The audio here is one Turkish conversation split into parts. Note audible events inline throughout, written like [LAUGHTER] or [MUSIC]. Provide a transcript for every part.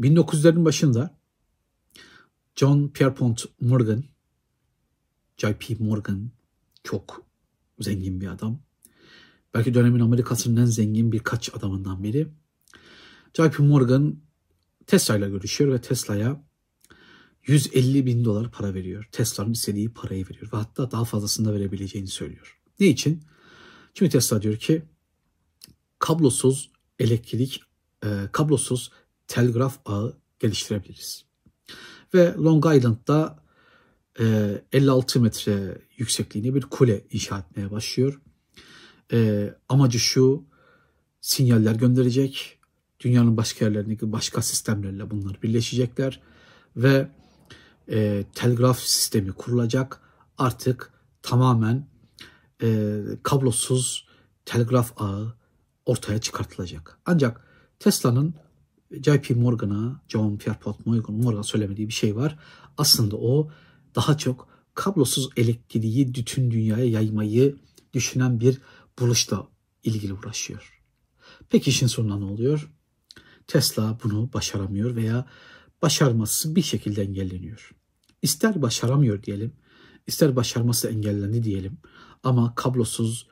1900'lerin başında John Pierpont Morgan, J.P. Morgan çok zengin bir adam. Belki dönemin Amerika'sının en zengin birkaç adamından biri. J.P. Morgan Tesla ile görüşüyor ve Tesla'ya 150 bin dolar para veriyor. Tesla'nın istediği parayı veriyor ve hatta daha fazlasını da verebileceğini söylüyor. Ne için? Çünkü Tesla diyor ki kablosuz elektrik, e, kablosuz telgraf ağı geliştirebiliriz. Ve Long Island'da e, 56 metre yüksekliğinde bir kule inşa etmeye başlıyor. E, amacı şu, sinyaller gönderecek, dünyanın başka yerlerindeki başka sistemlerle bunlar birleşecekler ve e, telgraf sistemi kurulacak. Artık tamamen e, kablosuz telgraf ağı ortaya çıkartılacak. Ancak Tesla'nın JP Morgan'a, John Pierpont Morgan, Morgan söylemediği bir şey var. Aslında o daha çok kablosuz elektriği bütün dünyaya yaymayı düşünen bir buluşla ilgili uğraşıyor. Peki işin sonunda ne oluyor? Tesla bunu başaramıyor veya başarması bir şekilde engelleniyor. İster başaramıyor diyelim, ister başarması engellendi diyelim ama kablosuz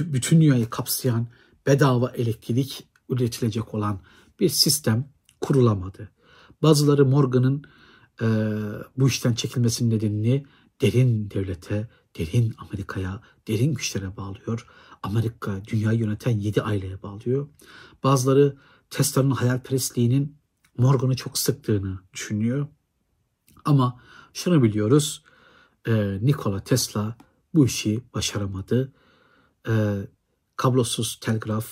bütün dünyayı kapsayan bedava elektrik üretilecek olan bir sistem kurulamadı. Bazıları Morgan'ın e, bu işten çekilmesinin nedenini derin devlete, derin Amerika'ya, derin güçlere bağlıyor. Amerika dünyayı yöneten yedi aileye bağlıyor. Bazıları Tesla'nın hayalperestliğinin Morgan'ı çok sıktığını düşünüyor. Ama şunu biliyoruz, e, Nikola Tesla bu işi başaramadı. E, kablosuz telgraf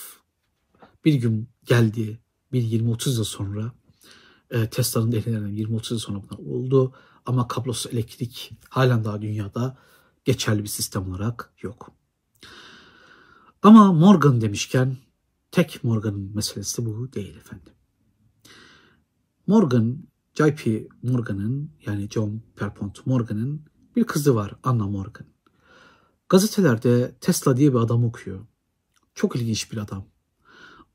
bir gün geldi, bir 20-30 yıl sonra e, Tesla'nın elinden 20-30 yıl sonra bunlar oldu. Ama kablosuz elektrik halen daha dünyada geçerli bir sistem olarak yok. Ama Morgan demişken tek Morgan'ın meselesi bu değil efendim. Morgan, J.P. Morgan'ın yani John Pierpont Morgan'ın bir kızı var Anna Morgan. Gazetelerde Tesla diye bir adam okuyor. Çok ilginç bir adam.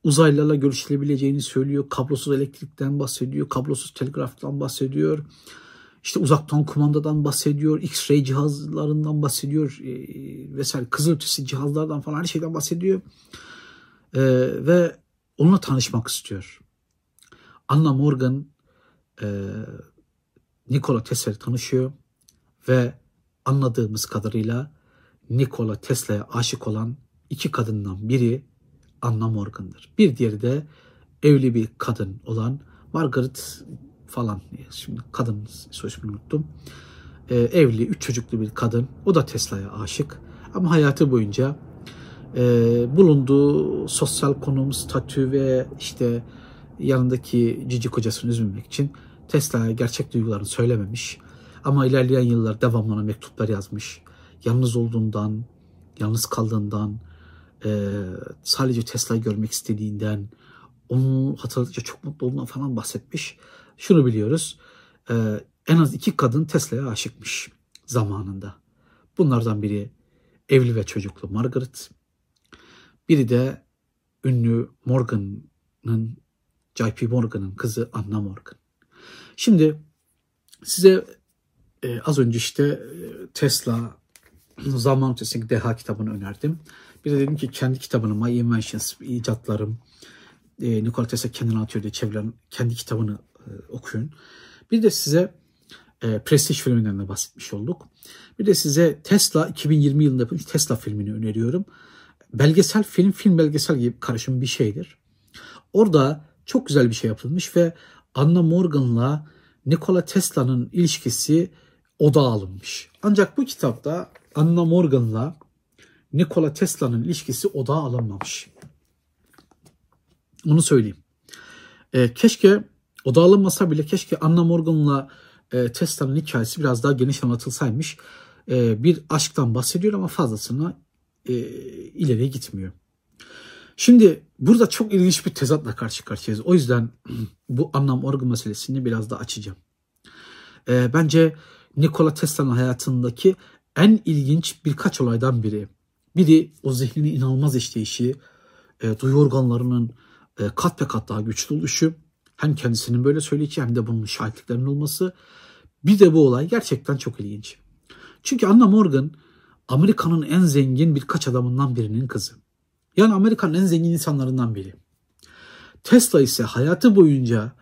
Uzaylılarla görüşülebileceğini söylüyor. Kablosuz elektrikten bahsediyor. Kablosuz telgraftan bahsediyor. İşte uzaktan kumandadan bahsediyor. X-ray cihazlarından bahsediyor. E, vesaire kızılötesi cihazlardan falan her şeyden bahsediyor. E, ve onunla tanışmak istiyor. Anna Morgan e, Nikola Tesla tanışıyor ve anladığımız kadarıyla Nikola Tesla'ya aşık olan iki kadından biri Anna Morgan'dır. Bir diğeri de evli bir kadın olan Margaret falan. Şimdi kadın soy unuttum. Ee, evli, üç çocuklu bir kadın. O da Tesla'ya aşık. Ama hayatı boyunca e, bulunduğu sosyal konum, statü ve işte yanındaki cici kocasını üzmemek için Tesla'ya gerçek duygularını söylememiş. Ama ilerleyen yıllar devamlı mektuplar yazmış. Yalnız olduğundan, yalnız kaldığından, e, sadece Tesla'yı görmek istediğinden, onu hatırladıkça çok mutlu olduğundan falan bahsetmiş. Şunu biliyoruz, e, en az iki kadın Tesla'ya aşıkmış zamanında. Bunlardan biri evli ve çocuklu Margaret, biri de ünlü Morgan'ın, J.P. Morgan'ın kızı Anna Morgan. Şimdi size e, az önce işte e, Tesla zaman ötesindeki deha kitabını önerdim. Bir de dedim ki kendi kitabını My Inventions, icatlarım, e, Nikola Tesla kendini atıyor diye çevrilen kendi kitabını e, okuyun. Bir de size e, Prestige filminden de bahsetmiş olduk. Bir de size Tesla 2020 yılında yapılmış Tesla filmini öneriyorum. Belgesel film, film belgesel gibi karışım bir şeydir. Orada çok güzel bir şey yapılmış ve Anna Morgan'la Nikola Tesla'nın ilişkisi oda alınmış. Ancak bu kitapta Anna Morgan'la Nikola Tesla'nın ilişkisi odağa alınmamış. Onu söyleyeyim. E, keşke odağa alınmasa bile keşke Anna Morgan'la e, Tesla'nın hikayesi biraz daha geniş anlatılsaymış. E, bir aşktan bahsediyor ama fazlasına e, ileriye gitmiyor. Şimdi burada çok ilginç bir tezatla karşı karşıyayız. O yüzden [CLEARS THROAT] bu Anna Morgan meselesini biraz daha açacağım. E, bence Nikola Tesla'nın hayatındaki en ilginç birkaç olaydan biri. Biri o zihninin inanılmaz işleyişi, e, duyu organlarının e, kat be kat daha güçlü oluşu. Hem kendisinin böyle söyleyeceği hem de bunun şahitliklerinin olması. Bir de bu olay gerçekten çok ilginç. Çünkü Anna Morgan Amerika'nın en zengin birkaç adamından birinin kızı. Yani Amerika'nın en zengin insanlarından biri. Tesla ise hayatı boyunca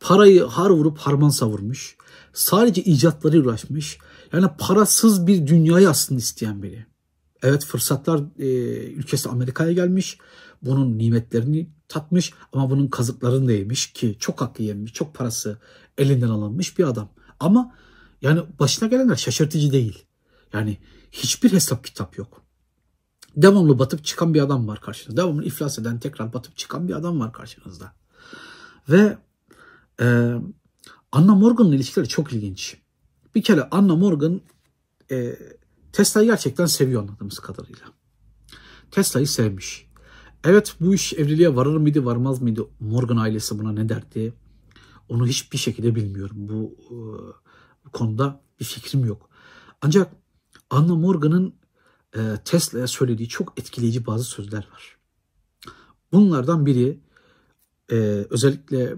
parayı har vurup harman savurmuş. Sadece icatları uğraşmış. Yani parasız bir dünyayı aslında isteyen biri. Evet fırsatlar e, ülkesi Amerika'ya gelmiş. Bunun nimetlerini tatmış ama bunun kazıklarını da yemiş ki çok hakkı yemiş. Çok parası elinden alınmış bir adam. Ama yani başına gelenler şaşırtıcı değil. Yani hiçbir hesap kitap yok. Devamlı batıp çıkan bir adam var karşınızda. Devamlı iflas eden tekrar batıp çıkan bir adam var karşınızda. Ve e, Anna Morgan'ın ilişkileri çok ilginç. Bir kere Anna Morgan e, Tesla'yı gerçekten seviyor anladığımız kadarıyla. Tesla'yı sevmiş. Evet bu iş evliliğe varır mıydı varmaz mıydı Morgan ailesi buna ne derdi onu hiçbir şekilde bilmiyorum. Bu, e, bu konuda bir fikrim yok. Ancak Anna Morgan'ın e, Tesla'ya söylediği çok etkileyici bazı sözler var. Bunlardan biri e, özellikle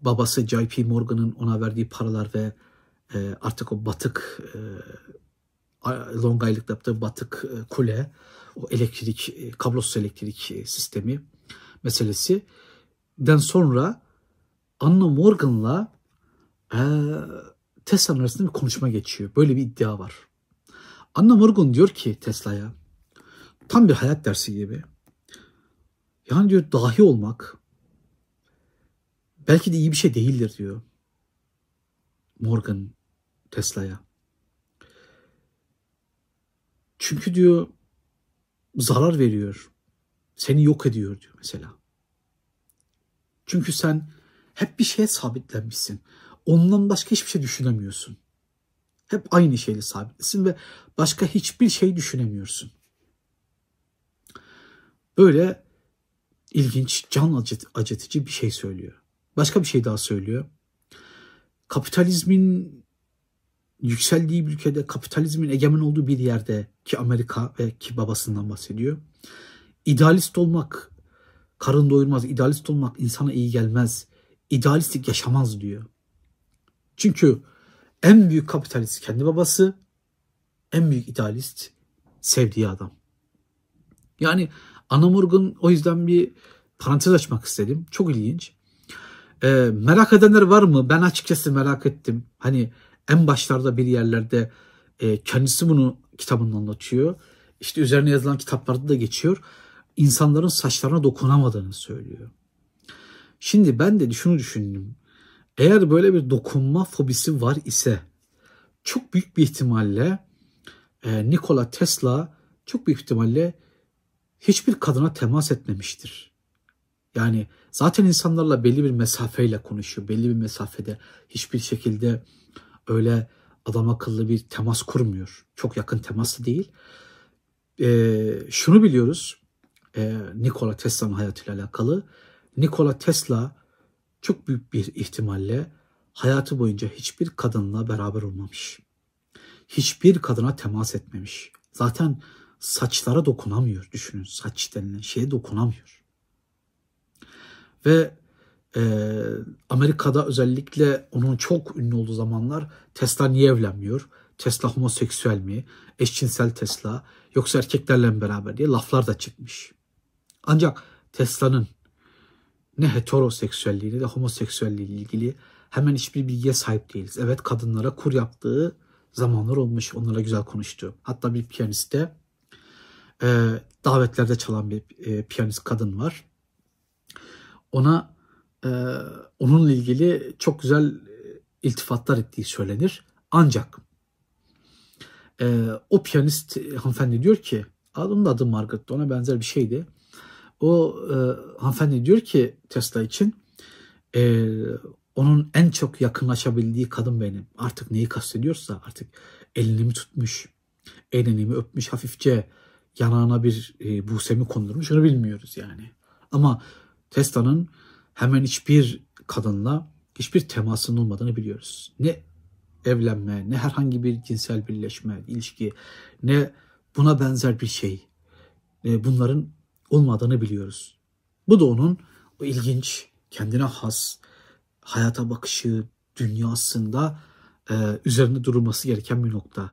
babası J.P. Morgan'ın ona verdiği paralar ve e, artık o batık e, Long Island'da yaptığı batık e, kule, o elektrik, e, kablosuz elektrik e, sistemi meselesi den sonra Anna Morgan'la e, Tesla'nın arasında bir konuşma geçiyor. Böyle bir iddia var. Anna Morgan diyor ki Tesla'ya tam bir hayat dersi gibi. Yani diyor dahi olmak belki de iyi bir şey değildir diyor. Morgan Tesla'ya. Çünkü diyor zarar veriyor. Seni yok ediyor diyor mesela. Çünkü sen hep bir şeye sabitlenmişsin. Ondan başka hiçbir şey düşünemiyorsun. Hep aynı şeyle sabitlisin ve başka hiçbir şey düşünemiyorsun. Böyle ilginç, can acıt, acıtıcı bir şey söylüyor. Başka bir şey daha söylüyor. Kapitalizmin yükseldiği bir ülkede, kapitalizmin egemen olduğu bir yerde ki Amerika ve ki babasından bahsediyor. İdealist olmak karın doyurmaz, idealist olmak insana iyi gelmez. İdealistik yaşamaz diyor. Çünkü en büyük kapitalist kendi babası, en büyük idealist sevdiği adam. Yani Anna Morgan o yüzden bir parantez açmak istedim. Çok ilginç. Ee, merak edenler var mı? Ben açıkçası merak ettim. Hani en başlarda bir yerlerde e, kendisi bunu kitabında anlatıyor. İşte üzerine yazılan kitaplarda da geçiyor. İnsanların saçlarına dokunamadığını söylüyor. Şimdi ben de şunu düşündüm. Eğer böyle bir dokunma fobisi var ise çok büyük bir ihtimalle e, Nikola Tesla çok büyük ihtimalle hiçbir kadına temas etmemiştir. Yani zaten insanlarla belli bir mesafeyle konuşuyor. Belli bir mesafede hiçbir şekilde öyle adam akıllı bir temas kurmuyor. Çok yakın teması değil. E, şunu biliyoruz e, Nikola Tesla'nın hayatıyla alakalı. Nikola Tesla çok büyük bir ihtimalle hayatı boyunca hiçbir kadınla beraber olmamış. Hiçbir kadına temas etmemiş. Zaten saçlara dokunamıyor düşünün. Saç denilen şeye dokunamıyor. Ve e, Amerika'da özellikle onun çok ünlü olduğu zamanlar Tesla niye evlenmiyor? Tesla homoseksüel mi? Eşcinsel Tesla yoksa erkeklerle beraber diye laflar da çıkmış. Ancak Tesla'nın ne heteroseksüelliği ne de homoseksüelliği ile ilgili hemen hiçbir bilgiye sahip değiliz. Evet kadınlara kur yaptığı zamanlar olmuş. Onlara güzel konuştu. Hatta bir piyaniste e, davetlerde çalan bir e, piyanist kadın var. Ona e, onunla ilgili çok güzel e, iltifatlar ettiği söylenir. Ancak e, o piyanist hanımefendi diyor ki onun adı Margaret ona benzer bir şeydi. O e, hanımefendi diyor ki Tesla için e, onun en çok yakınlaşabildiği kadın benim. Artık neyi kastediyorsa artık elini tutmuş, elini öpmüş hafifçe yanağına bir e, busemi kondurmuş onu bilmiyoruz yani. Ama Tesla'nın hemen hiçbir kadınla hiçbir temasının olmadığını biliyoruz. Ne evlenme, ne herhangi bir cinsel birleşme, ilişki, ne buna benzer bir şey. Bunların olmadığını biliyoruz. Bu da onun o ilginç, kendine has, hayata bakışı, dünyasında üzerinde durulması gereken bir nokta.